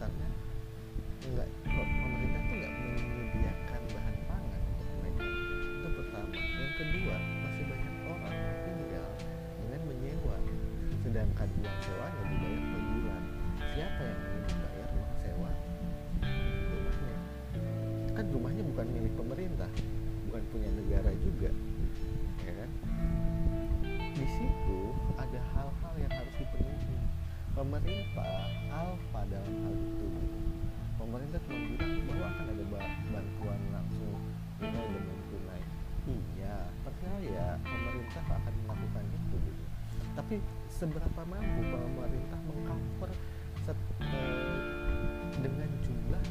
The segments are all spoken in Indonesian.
karena enggak pemerintah tuh nggak menyediakan bahan pangan untuk mereka. Itu pertama. Yang kedua masih banyak orang tinggal dengan menyewa. Sedangkan uang sewanya dibayar per bulan. Siapa yang membayar uang sewa? Rumahnya. Kan rumahnya bukan milik pemerintah bukan punya negara juga ya kan? Di situ ada hal-hal yang harus dipenuhi. Pemerintah alfa dalam tapi seberapa mampu pemerintah mengcover eh, dengan jumlah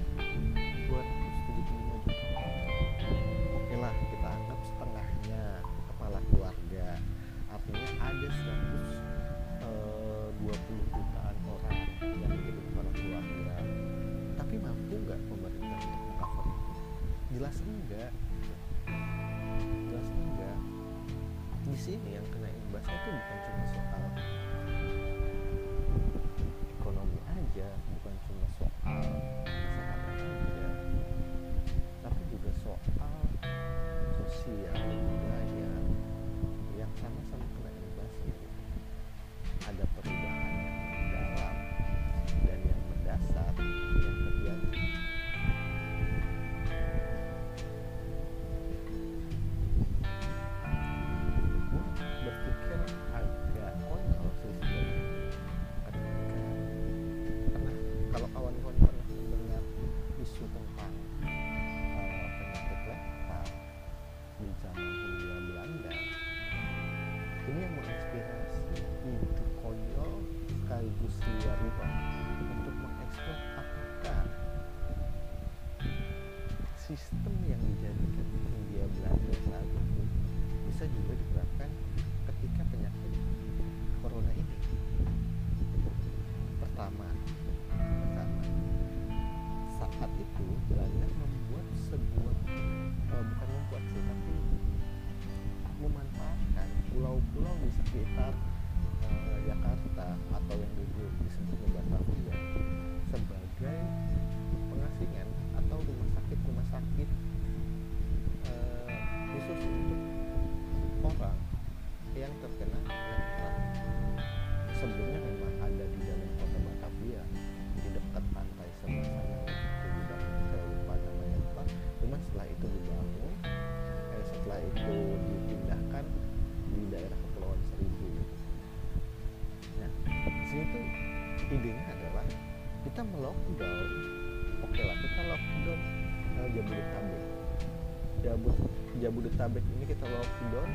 kita lockdown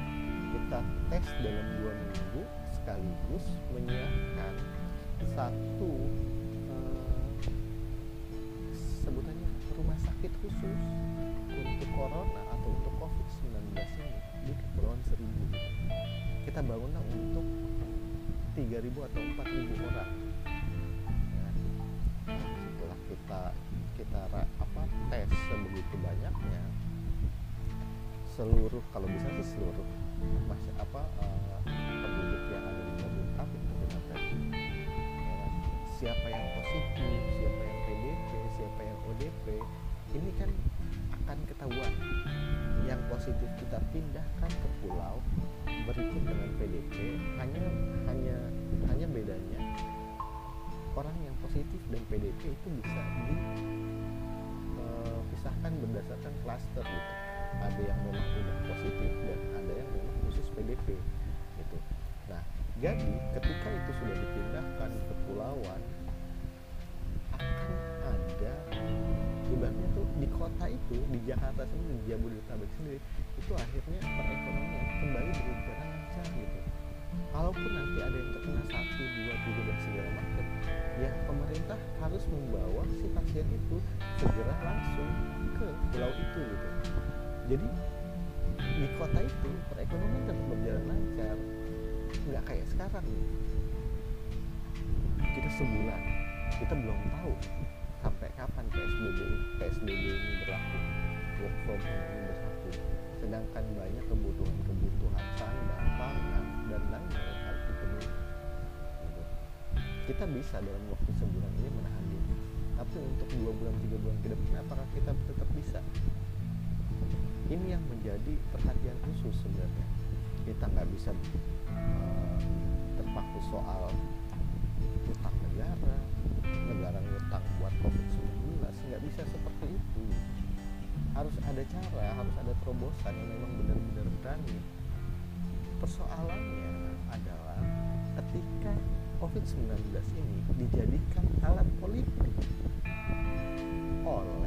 kita tes dalam dua minggu sekaligus menyiapkan satu eh, sebutannya rumah sakit khusus untuk corona atau untuk covid 19 ini di kepulauan seribu. Kita bangunlah untuk 3000 atau 4000 orang. Nah, setelah kita kita apa tes sebegitu banyaknya seluruh kalau bisa sih seluruh masih apa eh, penduduk yang ada di Jabodetabek tes Ya, siapa yang positif siapa yang PDP siapa yang ODP ini kan akan ketahuan. Yang positif kita pindahkan ke pulau berikut dengan PDP hanya hanya hanya bedanya orang yang positif dan PDP itu bisa dipisahkan berdasarkan klaster gitu ada yang memang udah positif dan ada yang memang khusus PDP gitu. Nah jadi ketika itu sudah dipindahkan ke kepulauan akan ada ibaratnya tuh di kota itu di Jakarta sendiri di Jabodetabek sendiri itu akhirnya perekonomian kembali berjalan lancar gitu. Kalaupun nanti ada yang terkena satu dua tiga dan segala macam ya pemerintah harus membawa si pasien itu segera langsung ke pulau itu gitu jadi di kota itu perekonomian tetap berjalan lancar. Nggak kayak sekarang. Kita sebulan kita belum tahu sampai kapan PSBB PSBB ini berlaku. Work from home ini berlaku. Sedangkan banyak kebutuhan-kebutuhan sandang pangan dan lainnya yang harus dipenuhi. Kita bisa dalam waktu sebulan ini menahan diri. Tapi untuk dua bulan tiga bulan ke depan bisa ini yang menjadi perhatian khusus sebenarnya. Kita nggak bisa uh, terpaku soal utang negara negara ngutang buat covid-19 nggak bisa seperti itu. Harus ada cara harus ada terobosan yang memang benar-benar berani. Persoalannya adalah ketika covid-19 ini dijadikan alat politik. Oleh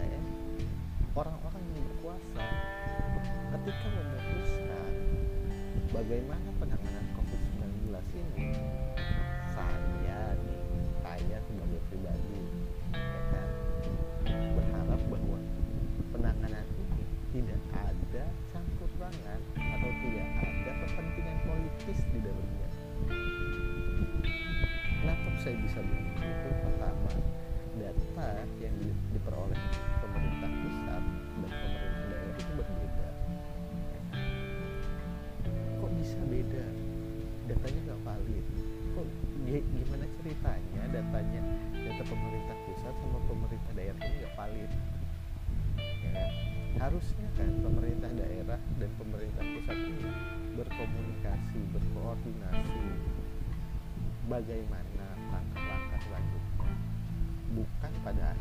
bagaimana penanganan COVID-19 ini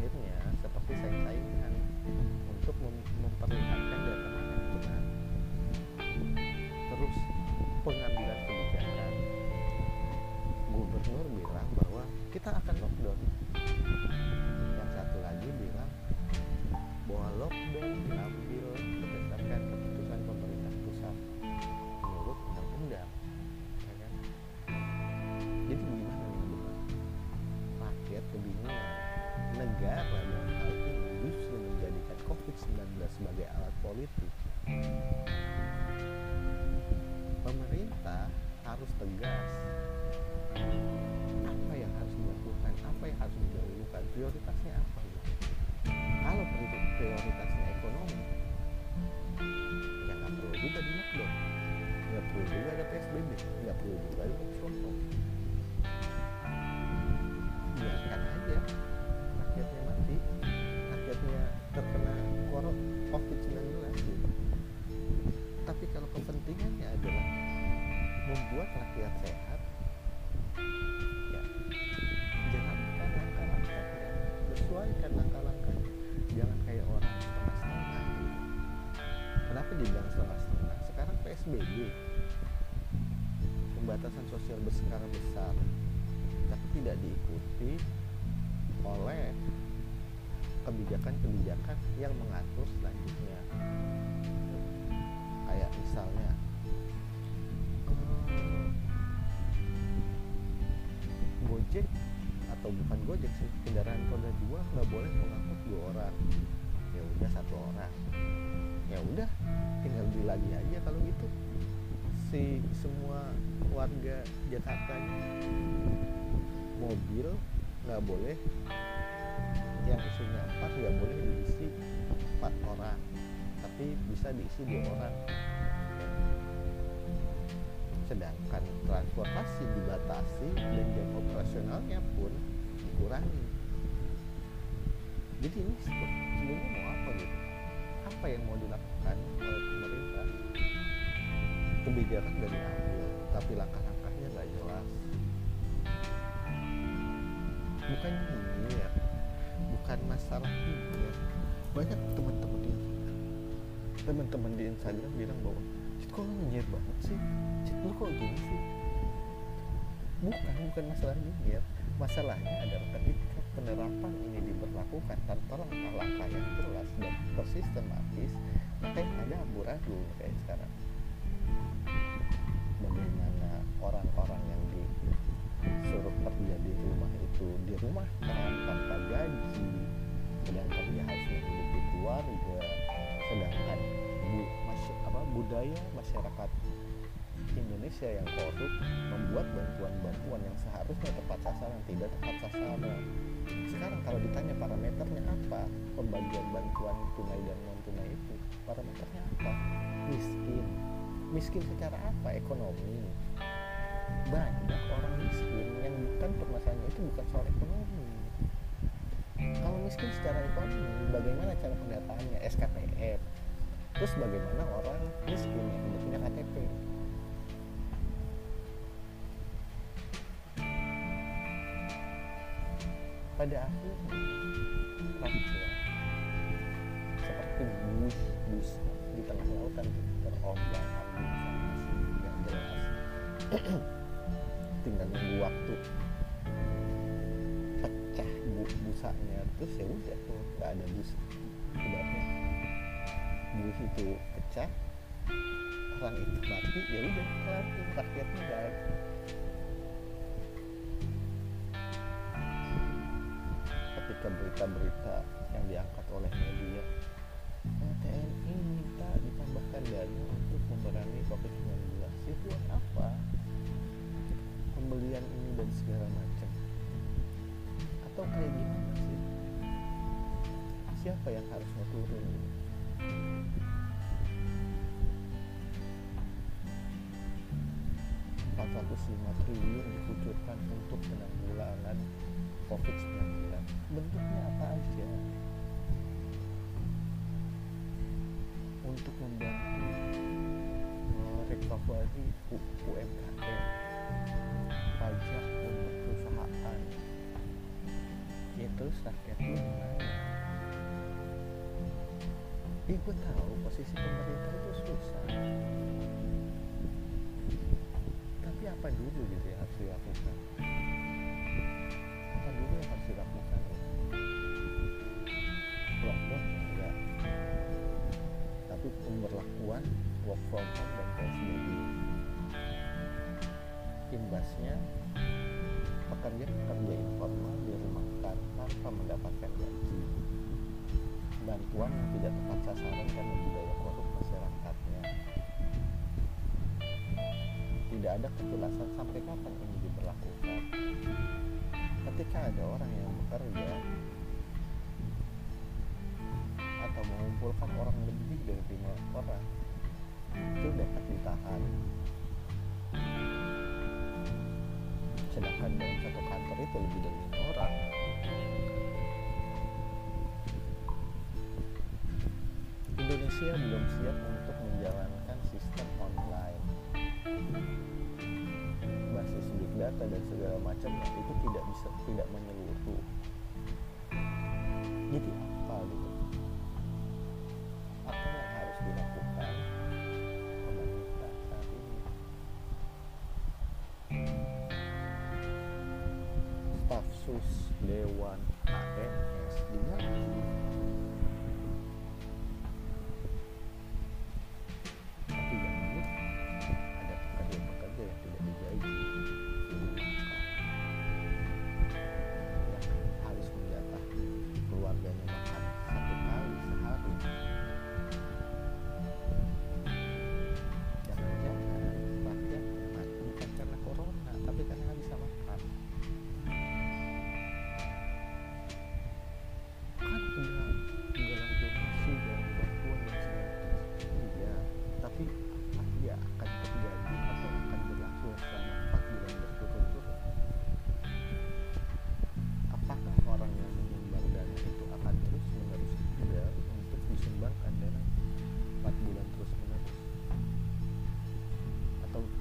akhirnya seperti saing-saingan untuk mem memperlihatkan prioritasnya apa gitu? Kalau prioritasnya ekonomi ya nggak perlu juga di lockdown. Nggak perlu juga ada psbb nggak perlu juga ada work from home. Biarkan aja rakyatnya mati rakyatnya terkena korot covid-19 gitu. Tapi kalau kepentingannya adalah membuat rakyat sehat kebijakan-kebijakan yang mengatur selanjutnya. Kayak misalnya eh, Gojek atau bukan Gojek sih kendaraan roda dua nggak boleh mengangkut dua orang. Ya udah satu orang. Ya udah tinggal beli lagi aja kalau gitu. Si semua warga Jakarta mobil nggak boleh yang isinya empat nggak boleh diisi empat orang tapi bisa diisi dua orang. Sedangkan transportasi dibatasi dan jam operasionalnya pun dikurangi. Jadi ini sebenarnya mau apa gitu? Apa yang mau dilakukan oleh pemerintah? Kebijakan udah diambil tapi langkah-langkahnya nggak jelas. Bukan nyinyir bukan masalah dunia ya. banyak teman-teman di teman-teman di Instagram bilang bahwa Cit kok ngejar banget sih? Cit lu kok gini sih? Bukan bukan masalah ngejar masalahnya adalah ketika penerapan ini diberlakukan tanpa langkah-langkah yang jelas dan tersistematis maka yang ada dulu kayak sekarang. Bagaimana orang-orang yang disuruh kerja di rumah itu di rumah karena sedangkan dia harus hidup di keluarga sedangkan bu, masy apa, budaya masyarakat Indonesia yang korup membuat bantuan-bantuan yang seharusnya tepat sasaran tidak tepat sasaran. Sekarang kalau ditanya parameternya apa pembagian bantuan tunai dan non tunai itu parameternya apa? Miskin. Miskin secara apa? Ekonomi. Banyak orang miskin yang bukan permasalahannya itu bukan soal ekonomi. Kalau miskin secara ekonomi, bagaimana cara pendataannya? SKPF. Terus bagaimana orang miskin yang tidak punya KTP? pada akhirnya seperti bus bus di tengah lautan terombang ambing yang jelas tinggal nunggu waktu busanya terus ya udah tuh nggak ada bus ibaratnya. Bus itu pecah orang itu mati ya udah kelar rakyatnya nggak berita-berita yang diangkat oleh media nah, TNI minta ditambahkan dana untuk memerangi COVID-19 ya buat apa? Pembelian ini dan segala macam atau kayak gimana sih? Siapa yang harusnya turun lima triliun dikucurkan untuk penanggulangan COVID-19 bentuknya apa aja? Untuk membantu merecovery UMKM pajak untuk perusahaan ya terus rakyatnya gimana ya gue tahu posisi pemerintah itu susah. Tapi apa dulu gitu ya harus dilakukan? Apa dulu yang harus dilakukan? Lockdown enggak. Tapi pemberlakuan work from home dan PSBB imbasnya pekerja-pekerja informal dirumahkan tanpa mendapatkan gaji bantuan yang tidak tepat sasaran karena budaya korup masyarakatnya. Tidak ada kejelasan sampai kapan ini diberlakukan. Ketika ada orang yang bekerja atau mengumpulkan orang lebih dari lima orang itu dapat ditahan. Sedangkan dalam satu kantor itu lebih dari lima orang Indonesia belum siap untuk menjalankan sistem online. Basis big data dan segala macamnya itu tidak bisa tidak menyeluruh. Jadi apa gitu? Sus Dewan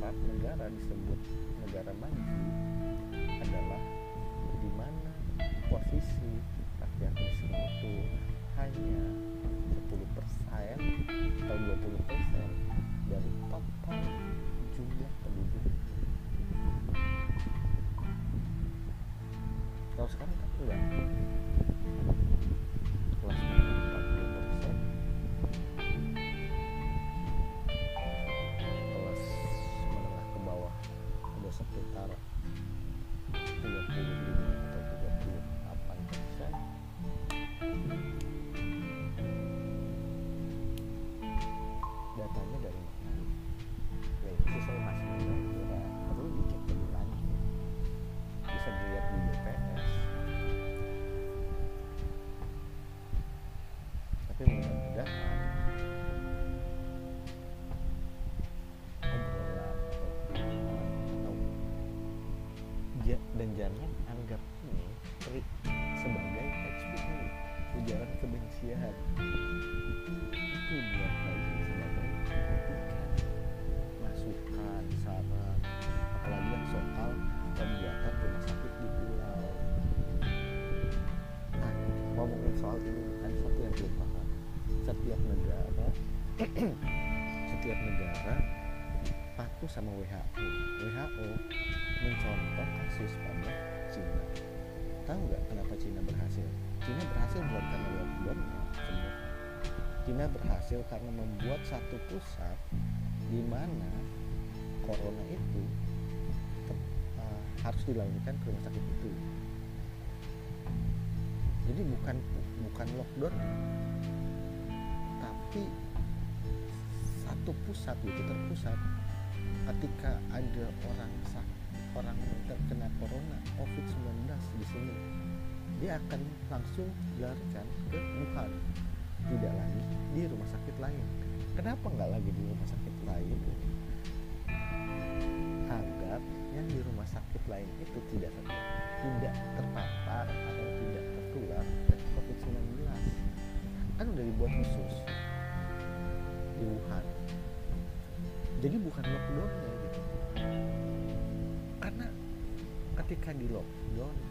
syarat negara disebut negara maju itu buat lagi sebagai kritikan masukan saran apalagi yang soal pembuatan rumah sakit di pulau. Nah ngomongin soal ini ada satu yang belum paham. Setiap negara setiap negara patuh sama WHO WHO mencontoh kasus pada Cina. Tahu nggak kenapa Cina berhasil? Cina berhasil bukan karena lockdown semua Cina berhasil karena membuat satu pusat di mana corona itu uh, harus dilarikan ke rumah sakit itu. Jadi bukan bukan lockdown tapi satu pusat gitu terpusat ketika ada orang sak orang terkena corona COVID-19 di sini dia akan langsung dilarikan ke Wuhan tidak lagi di rumah sakit lain. Kenapa nggak lagi di rumah sakit lain? Agar yang di rumah sakit lain itu tidak tidak terpapar atau tidak tertular dari COVID-19 kan udah dibuat khusus di Wuhan. Jadi bukan lockdownnya gitu. Karena ketika di lockdown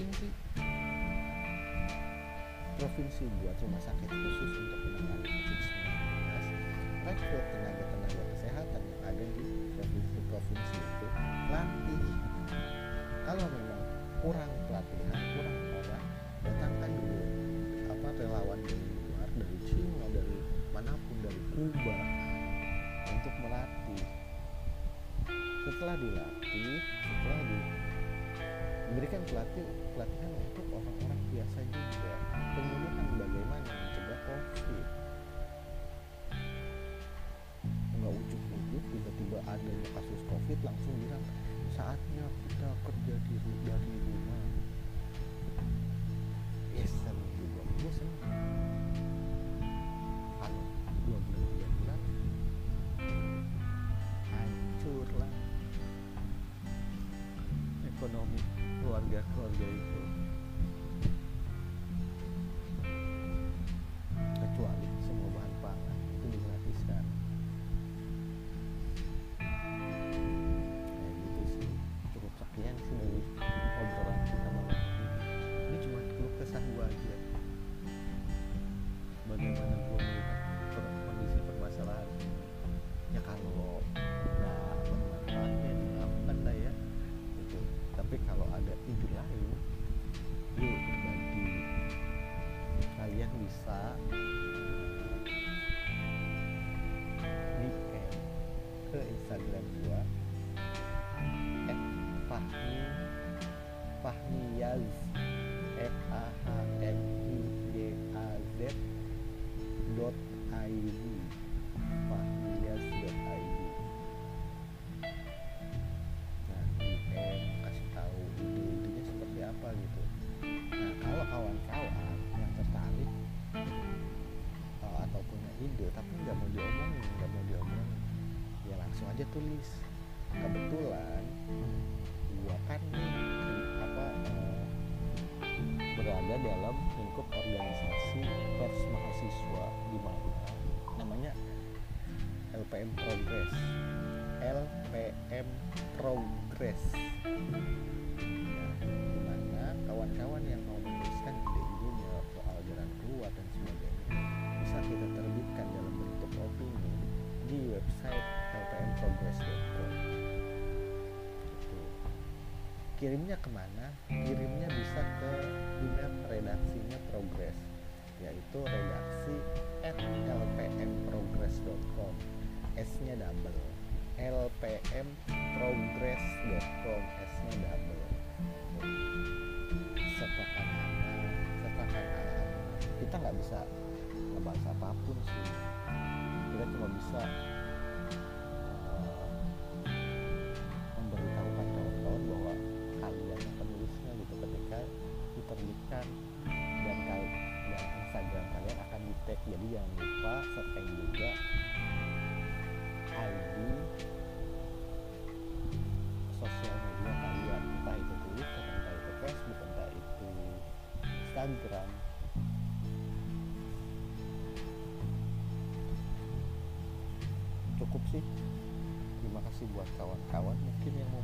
provinsi. Provinsi buat rumah sakit khusus untuk menangani COVID-19 rekrut tenaga-tenaga kesehatan yang ada di provinsi-provinsi itu latih kalau memang kurang pelatihan kurang orang datangkan dulu apa relawan dari luar dari Cina dari mana pun dari Kuba untuk melatih. Setelah dilatih setelah diberikan pelatih pelatihan untuk orang-orang biasa juga pemulihan bagaimana? Mencegah covid nggak ujuk-ujuk tiba-tiba ada kasus covid langsung bilang saatnya kita kerja di dari rumah. Ya Claudia, Claudia. Instagram gua. @fahmi fahmiyaz f a h m i y a z dot id LPM Progress. LPM Progress. Nah, di mana kawan-kawan yang mau menuliskan ide-idenya soal jalan keluar dan sebagainya bisa kita terbitkan dalam bentuk opini di website lpmprogress.com Gitu. kirimnya ke mana? Kirimnya bisa ke email redaksinya progress yaitu redaksi at lpmprogress.com s nya double lpmprogress.com s nya double sertakan nama sertakan alamat kita nggak bisa ngebahas apa pun sih. Kita cuma bisa eh, memberitahukan kawan-kawan bahwa kalian yang penulisnya gitu ketika diterbitkan dan kal dan Instagram kalian akan di tag jadi jangan buat kawan-kawan mungkin yang mau